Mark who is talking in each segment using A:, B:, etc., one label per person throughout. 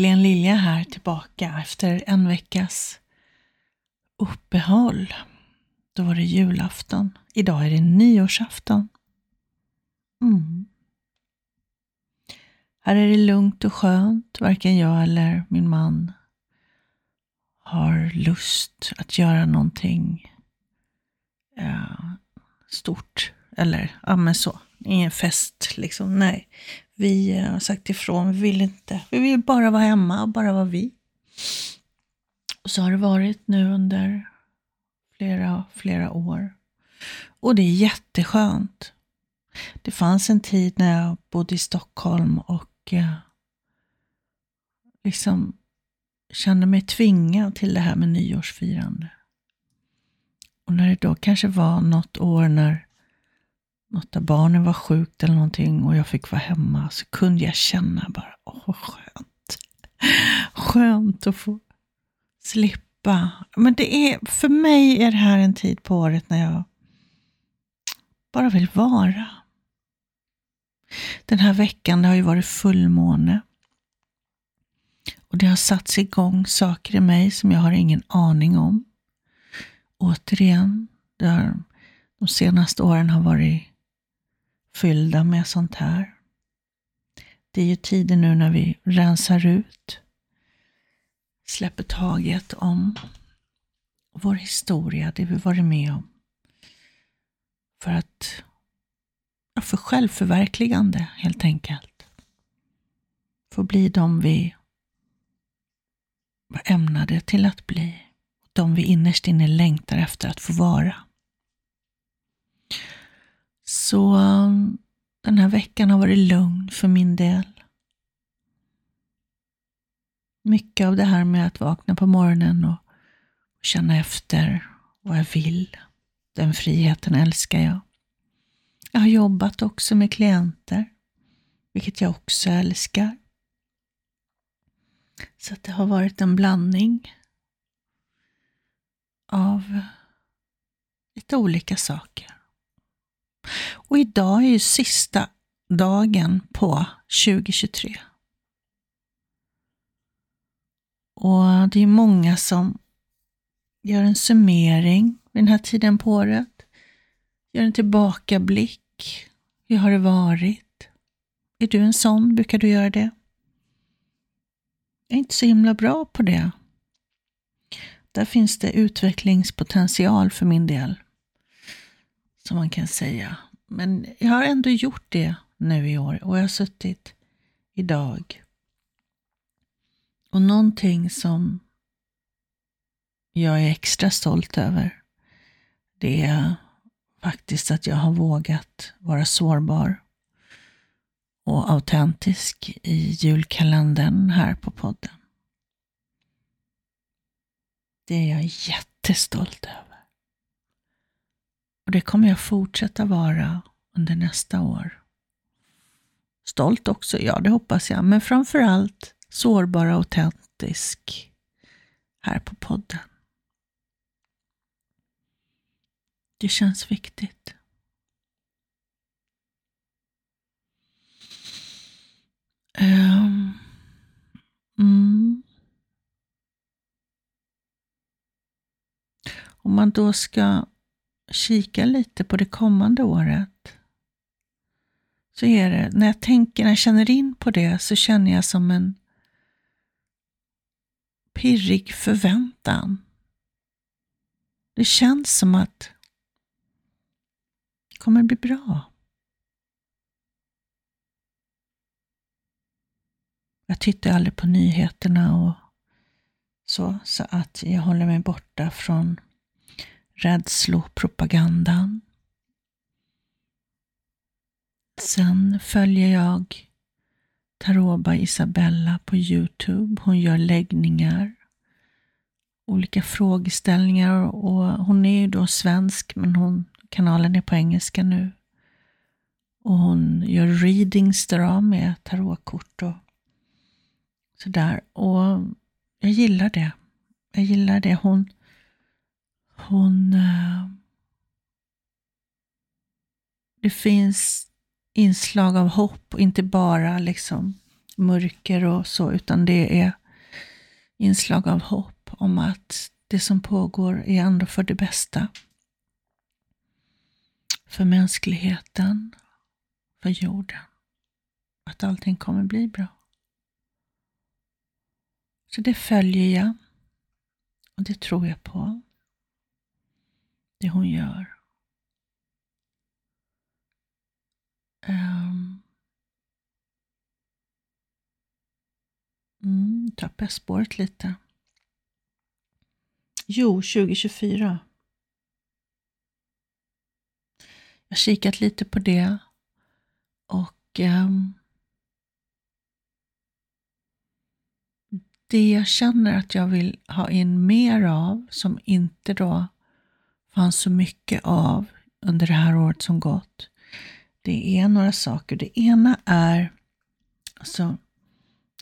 A: Helene Lilja här tillbaka efter en veckas uppehåll. Då var det julafton. Idag är det nyårsafton. Mm. Här är det lugnt och skönt. Varken jag eller min man har lust att göra någonting eh, stort. Eller, ja men så. Ingen fest liksom. Nej. Vi eh, har sagt ifrån, vi vill inte. Vi vill bara vara hemma och bara vara vi. Och så har det varit nu under flera, flera år. Och det är jätteskönt. Det fanns en tid när jag bodde i Stockholm och eh, liksom kände mig tvingad till det här med nyårsfirande. Och när det då kanske var något år när något av barnen var sjukt eller någonting och jag fick vara hemma så kunde jag känna bara, åh vad skönt. Skönt att få slippa. Men det är, för mig är det här en tid på året när jag bara vill vara. Den här veckan det har ju varit fullmåne. Och det har satts igång saker i mig som jag har ingen aning om. Återigen, det har, de senaste åren har varit fyllda med sånt här. Det är ju tider nu när vi rensar ut, släpper taget om vår historia, det vi varit med om. För att, för självförverkligande helt enkelt. Få bli de vi var ämnade till att bli. De vi innerst inne längtar efter att få vara. Så um, den här veckan har varit lugn för min del. Mycket av det här med att vakna på morgonen och känna efter vad jag vill. Den friheten älskar jag. Jag har jobbat också med klienter, vilket jag också älskar. Så det har varit en blandning av lite olika saker. Och idag är ju sista dagen på 2023. Och det är många som gör en summering vid den här tiden på året. Gör en tillbakablick. Hur har det varit? Är du en sån? Brukar du göra det? Jag är inte så himla bra på det. Där finns det utvecklingspotential för min del som man kan säga. Men jag har ändå gjort det nu i år och jag har suttit idag. Och någonting som jag är extra stolt över, det är faktiskt att jag har vågat vara sårbar och autentisk i julkalendern här på podden. Det är jag jättestolt över. Och det kommer jag fortsätta vara under nästa år. Stolt också, ja det hoppas jag, men framförallt sårbar och autentisk här på podden. Det känns viktigt. Um, mm. Om man då ska kika lite på det kommande året så är det, när jag tänker, när jag känner in på det så känner jag som en pirrig förväntan. Det känns som att det kommer bli bra. Jag tittar aldrig på nyheterna och så, så att jag håller mig borta från rädslopropagandan. Sen följer jag Taroba Isabella på Youtube. Hon gör läggningar, olika frågeställningar och hon är ju då svensk men hon, kanalen är på engelska nu. Och hon gör readings där med tarotkort och sådär. Och jag gillar det. Jag gillar det. Hon hon... Eh, det finns inslag av hopp och inte bara liksom mörker och så, utan det är inslag av hopp om att det som pågår är ändå för det bästa. För mänskligheten, för jorden. Att allting kommer bli bra. Så det följer jag och det tror jag på. Det hon gör. Um, mm, tappar jag spåret lite. Jo, 2024. Jag har kikat lite på det och um, det jag känner att jag vill ha in mer av, som inte då fanns så mycket av under det här året som gått, det är några saker. Det ena är alltså,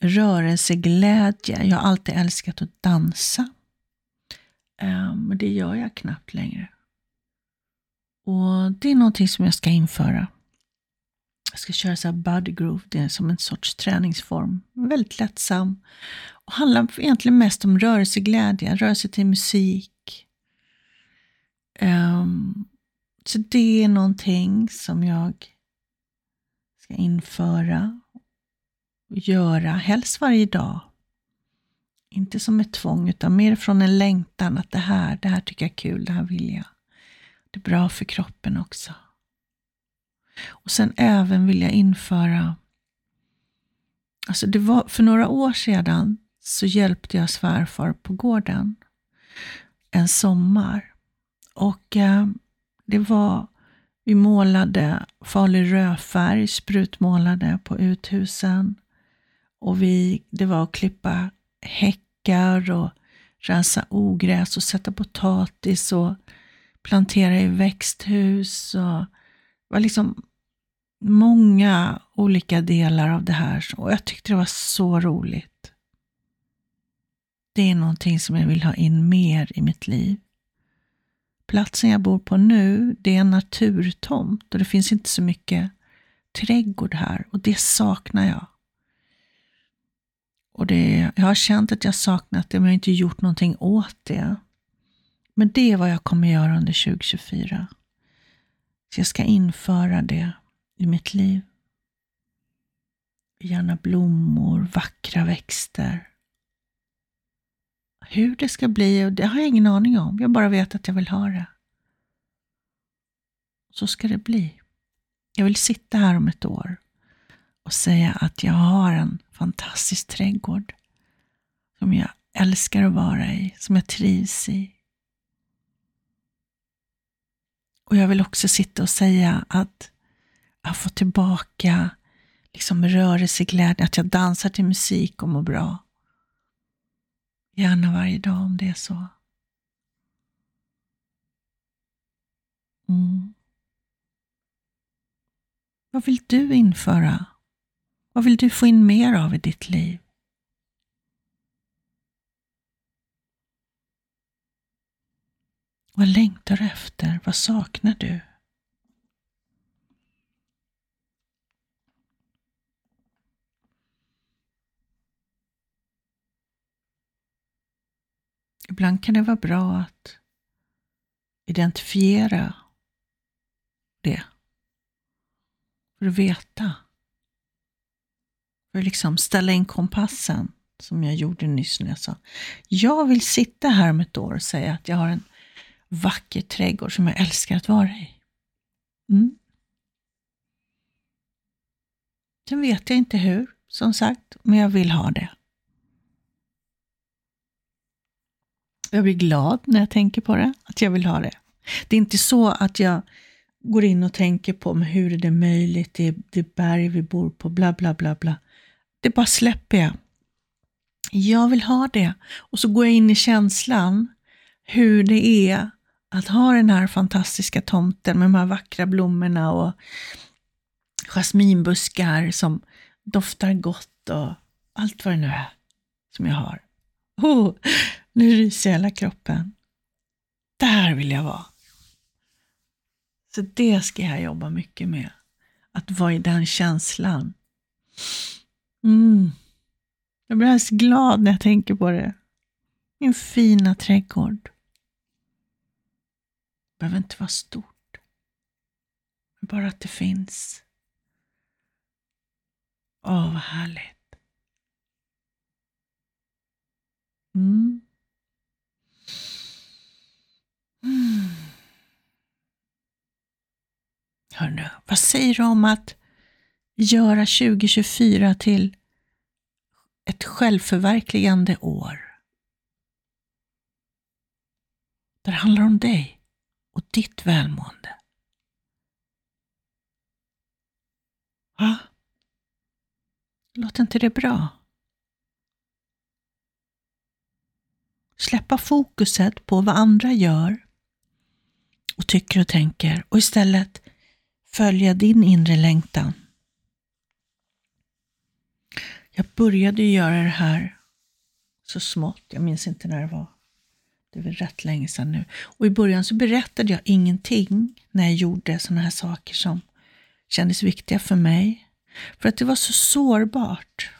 A: rörelseglädje. Jag har alltid älskat att dansa. Ehm, men det gör jag knappt längre. Och Det är någonting som jag ska införa. Jag ska köra så här body groove, det är som en sorts träningsform. Väldigt lättsam. Och handlar egentligen mest om rörelseglädje, rörelse till musik. Um, så det är någonting som jag ska införa och göra, helst varje dag. Inte som ett tvång, utan mer från en längtan att det här, det här tycker jag är kul, det här vill jag. Det är bra för kroppen också. Och sen även vill jag införa, alltså det var för några år sedan så hjälpte jag svärfar på gården en sommar. Och eh, det var, vi målade farlig rödfärg, sprutmålade på uthusen. Och vi, det var att klippa häckar och rensa ogräs och sätta potatis och plantera i växthus. Och det var liksom många olika delar av det här och jag tyckte det var så roligt. Det är någonting som jag vill ha in mer i mitt liv. Platsen jag bor på nu, det är en naturtomt och det finns inte så mycket trädgård här och det saknar jag. Och det, jag har känt att jag saknat det men jag har inte gjort någonting åt det. Men det är vad jag kommer göra under 2024. Så jag ska införa det i mitt liv. Gärna blommor, vackra växter. Hur det ska bli, det har jag ingen aning om. Jag bara vet att jag vill ha det. Så ska det bli. Jag vill sitta här om ett år och säga att jag har en fantastisk trädgård som jag älskar att vara i, som jag trivs i. Och jag vill också sitta och säga att jag har fått tillbaka liksom rörelseglädje, att jag dansar till musik och mår bra. Gärna varje dag om det är så. Mm. Vad vill du införa? Vad vill du få in mer av i ditt liv? Vad längtar du efter? Vad saknar du? Ibland kan det vara bra att identifiera det. För att veta. För att liksom ställa in kompassen, som jag gjorde nyss när jag sa. Jag vill sitta här om ett år och säga att jag har en vacker trädgård som jag älskar att vara i. Mm. Sen vet jag inte hur, som sagt, men jag vill ha det. Jag blir glad när jag tänker på det, att jag vill ha det. Det är inte så att jag går in och tänker på men hur är det möjligt, det är, det berg vi bor på, bla bla bla bla. Det bara släpper jag. Jag vill ha det. Och så går jag in i känslan hur det är att ha den här fantastiska tomten med de här vackra blommorna och jasminbuskar som doftar gott och allt vad det nu är som jag har. Oh, nu ryser hela kroppen. Där vill jag vara. Så det ska jag jobba mycket med. Att vara i den känslan. Mm. Jag blir alldeles glad när jag tänker på det. Min fina trädgård. Det behöver inte vara stort. Bara att det finns. Åh, vad härligt. Mm. Mm. Hörnu, vad säger du om att göra 2024 till ett självförverkligande år? Där det handlar om dig och ditt välmående. Va? Låter inte det bra? Släppa fokuset på vad andra gör och tycker och tänker och istället följa din inre längtan. Jag började göra det här så smått, jag minns inte när det var. Det är väl rätt länge sedan nu. Och i början så berättade jag ingenting när jag gjorde sådana här saker som kändes viktiga för mig. För att det var så sårbart.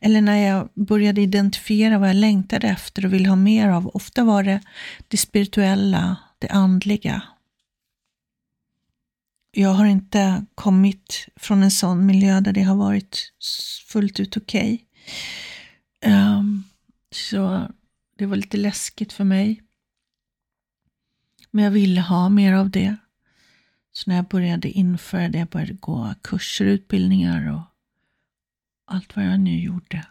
A: Eller när jag började identifiera vad jag längtade efter och ville ha mer av. Ofta var det det spirituella, det andliga. Jag har inte kommit från en sån miljö där det har varit fullt ut okej. Okay. Um, så det var lite läskigt för mig. Men jag ville ha mer av det. Så när jag började införa det, jag började gå kurser, utbildningar och allt vad jag nu gjorde,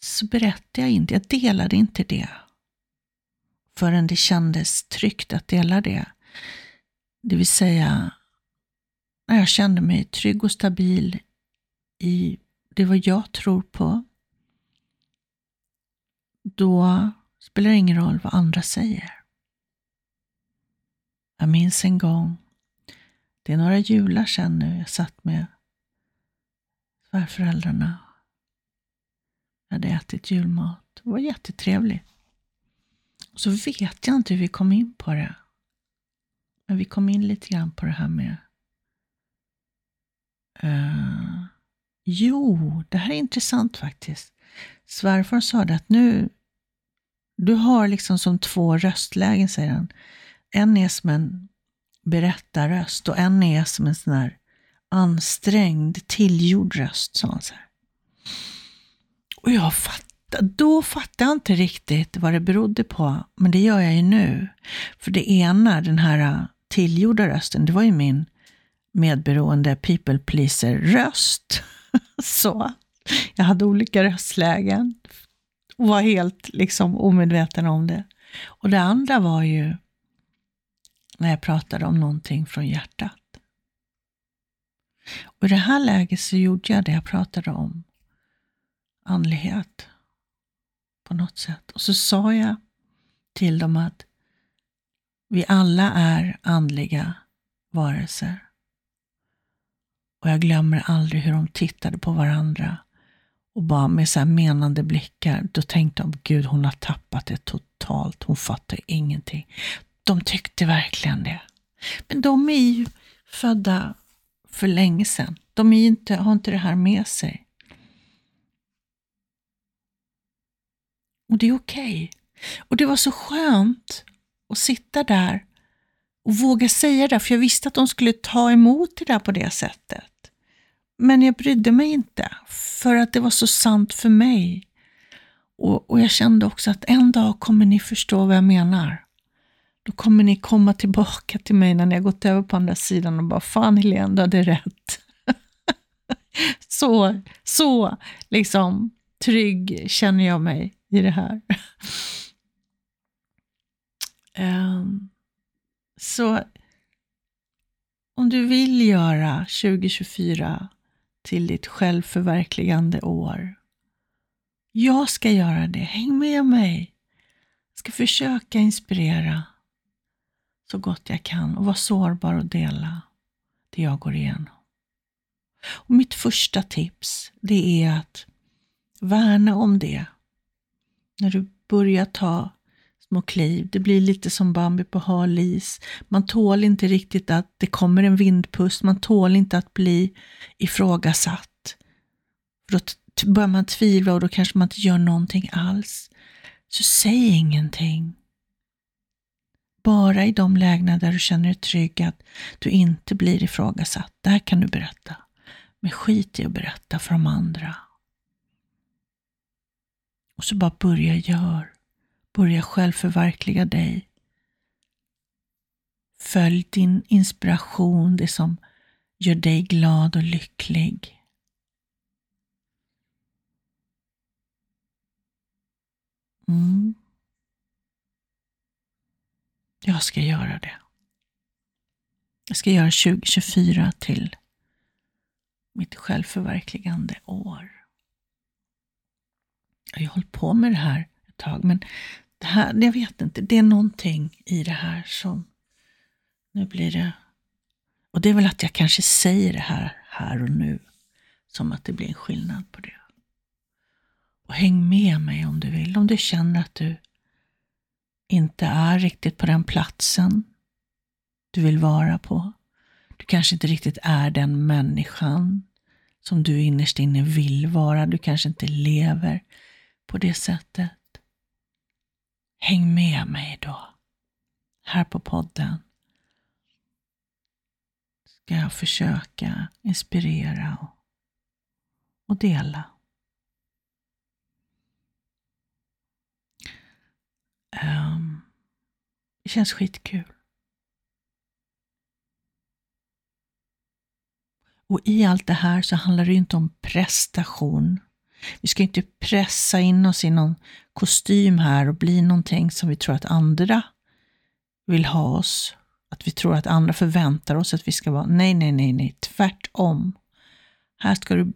A: så berättade jag inte, jag delade inte det förrän det kändes tryggt att dela det. Det vill säga, när jag kände mig trygg och stabil i det vad jag tror på, då spelar det ingen roll vad andra säger. Jag minns en gång, det är några jular sedan nu, jag satt med svärföräldrarna. Jag hade ätit julmat. Det var jättetrevligt. Så vet jag inte hur vi kom in på det. Men vi kom in lite grann på det här med uh, Jo, det här är intressant faktiskt. Svärfar sa det att nu, du har liksom som två röstlägen, säger han. En är som en berättarröst och en är som en sån här ansträngd, tillgjord röst, sa han så här. Och jag fattade, då fattade jag inte riktigt vad det berodde på, men det gör jag ju nu. För det ena, den här tillgjorda rösten, det var ju min medberoende people pleaser-röst. så. Jag hade olika röstlägen och var helt liksom omedveten om det. Och det andra var ju när jag pratade om någonting från hjärtat. Och I det här läget så gjorde jag det jag pratade om, andlighet på något sätt. Och så sa jag till dem att vi alla är andliga varelser. Och jag glömmer aldrig hur de tittade på varandra och bara med så här menande blickar. Då tänkte de, gud hon har tappat det totalt. Hon fattar ingenting. De tyckte verkligen det. Men de är ju födda för länge sedan. De är inte, har inte det här med sig. Och det är okej. Okay. Och det var så skönt att sitta där och våga säga det, för jag visste att de skulle ta emot det där på det sättet. Men jag brydde mig inte, för att det var så sant för mig. Och, och jag kände också att en dag kommer ni förstå vad jag menar. Då kommer ni komma tillbaka till mig när ni har gått över på andra sidan och bara, fan Helene, du hade rätt. så, så liksom trygg känner jag mig i det här. um, så om du vill göra 2024 till ditt självförverkligande år. Jag ska göra det. Häng med mig. Jag ska försöka inspirera så gott jag kan och vara sårbar och dela det jag går igenom. Och mitt första tips, det är att värna om det. När du börjar ta små kliv. Det blir lite som Bambi på hal is. Man tål inte riktigt att det kommer en vindpust. Man tål inte att bli ifrågasatt. För då börjar man tvivla och då kanske man inte gör någonting alls. Så säg ingenting. Bara i de lägena där du känner dig trygg att du inte blir ifrågasatt. Där kan du berätta. Men skit i att berätta för de andra. Och så bara börja gör. Börja självförverkliga dig. Följ din inspiration, det som gör dig glad och lycklig. Mm. Jag ska göra det. Jag ska göra 2024 till mitt självförverkligande år. Jag har hållit på med det här ett tag, men det här, jag vet inte, det är någonting i det här som, nu blir det, och det är väl att jag kanske säger det här, här och nu, som att det blir en skillnad på det. Och häng med mig om du vill, om du känner att du inte är riktigt på den platsen du vill vara på. Du kanske inte riktigt är den människan som du innerst inne vill vara. Du kanske inte lever på det sättet. Häng med mig då, här på podden. Ska jag försöka inspirera och, och dela. Um, det känns skitkul. Och i allt det här så handlar det inte om prestation. Vi ska inte pressa in oss i någon kostym här och bli någonting som vi tror att andra vill ha oss. Att vi tror att andra förväntar oss att vi ska vara. Nej, nej, nej, nej, tvärtom. Här ska du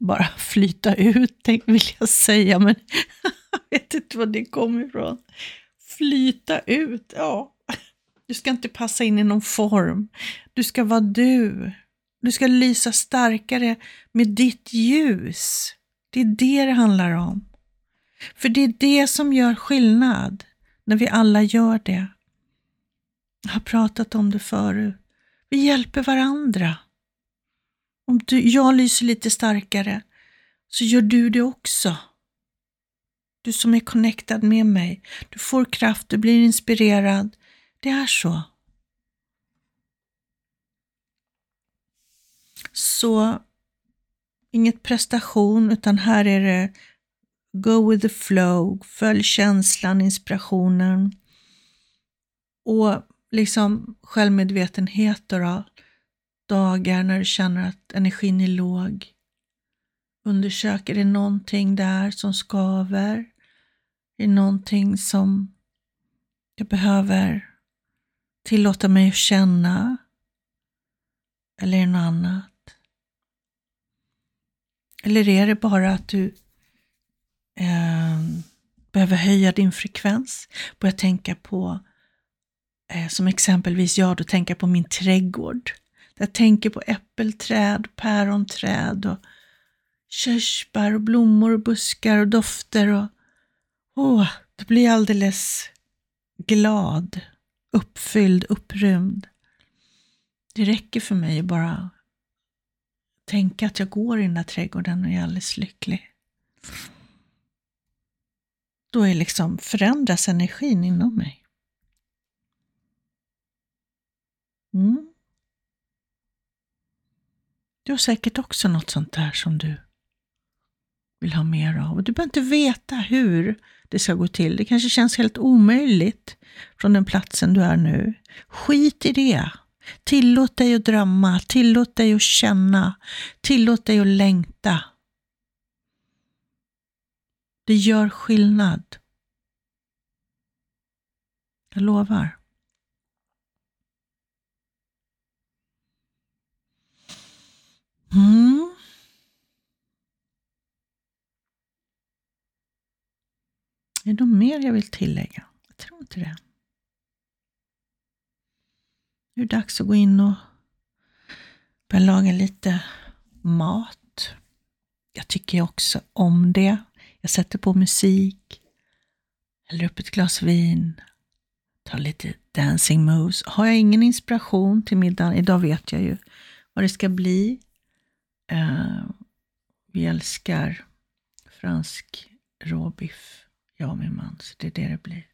A: bara flyta ut, vill jag säga, men jag vet inte var det kommer ifrån. Flyta ut, ja. Du ska inte passa in i någon form. Du ska vara du. Du ska lysa starkare med ditt ljus. Det är det det handlar om. För det är det som gör skillnad, när vi alla gör det. Jag har pratat om det förut. Vi hjälper varandra. Om du, jag lyser lite starkare, så gör du det också. Du som är connectad med mig, du får kraft, du blir inspirerad. Det är så. Så inget prestation, utan här är det go with the flow, följ känslan, inspirationen. Och liksom självmedvetenhet då, dagar när du känner att energin är låg. Undersök, är det någonting där som skaver? Är det någonting som jag behöver tillåta mig att känna? Eller är det något annat? Eller är det bara att du eh, behöver höja din frekvens? Börja tänka på, eh, som exempelvis jag då tänker på min trädgård. Jag tänker på äppelträd, päronträd och körsbär och blommor och buskar och dofter och åh, då blir jag alldeles glad, uppfylld, upprymd. Det räcker för mig att bara tänka att jag går i den där trädgården och är alldeles lycklig. Då är liksom förändras energin inom mig. Mm. Du har säkert också något sånt där som du vill ha mer av. Du behöver inte veta hur det ska gå till. Det kanske känns helt omöjligt från den platsen du är nu. Skit i det. Tillåt dig att drömma, tillåt dig att känna, tillåt dig att längta. Det gör skillnad. Jag lovar. Mm. Är det något mer jag vill tillägga? Jag tror inte det. Nu är det dags att gå in och börja laga lite mat. Jag tycker också om det. Jag sätter på musik, häller upp ett glas vin, tar lite dancing moves. Har jag ingen inspiration till middagen, idag vet jag ju vad det ska bli. Uh, vi älskar fransk råbiff, jag och min man. Så det är det det blir.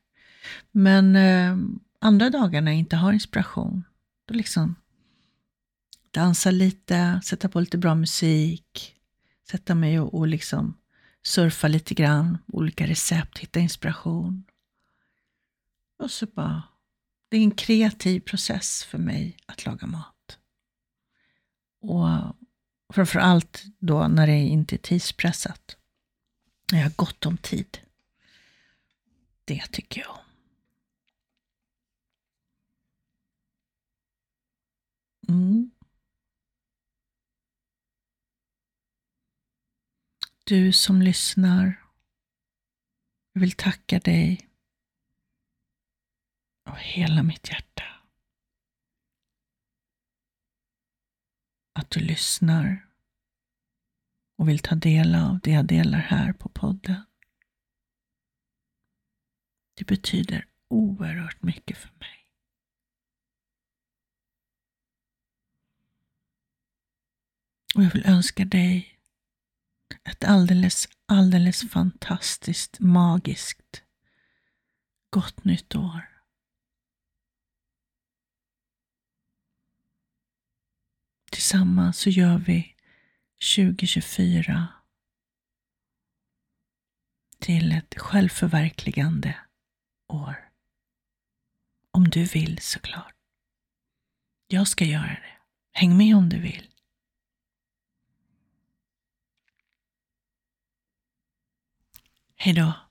A: Men eh, andra dagar när jag inte har inspiration, då liksom dansa lite, sätta på lite bra musik, sätta mig och, och liksom surfa lite grann, olika recept, hitta inspiration. Och så bara, det är en kreativ process för mig att laga mat. Och framför allt då när det inte är tidspressat. När jag har gott om tid. Det tycker jag om. Mm. Du som lyssnar, jag vill tacka dig av hela mitt hjärta. Att du lyssnar och vill ta del av det jag delar här på podden. Det betyder oerhört mycket för mig. Och jag vill önska dig ett alldeles, alldeles fantastiskt, magiskt gott nytt år. Tillsammans så gör vi 2024 till ett självförverkligande år. Om du vill såklart. Jag ska göra det. Häng med om du vill. Hej då.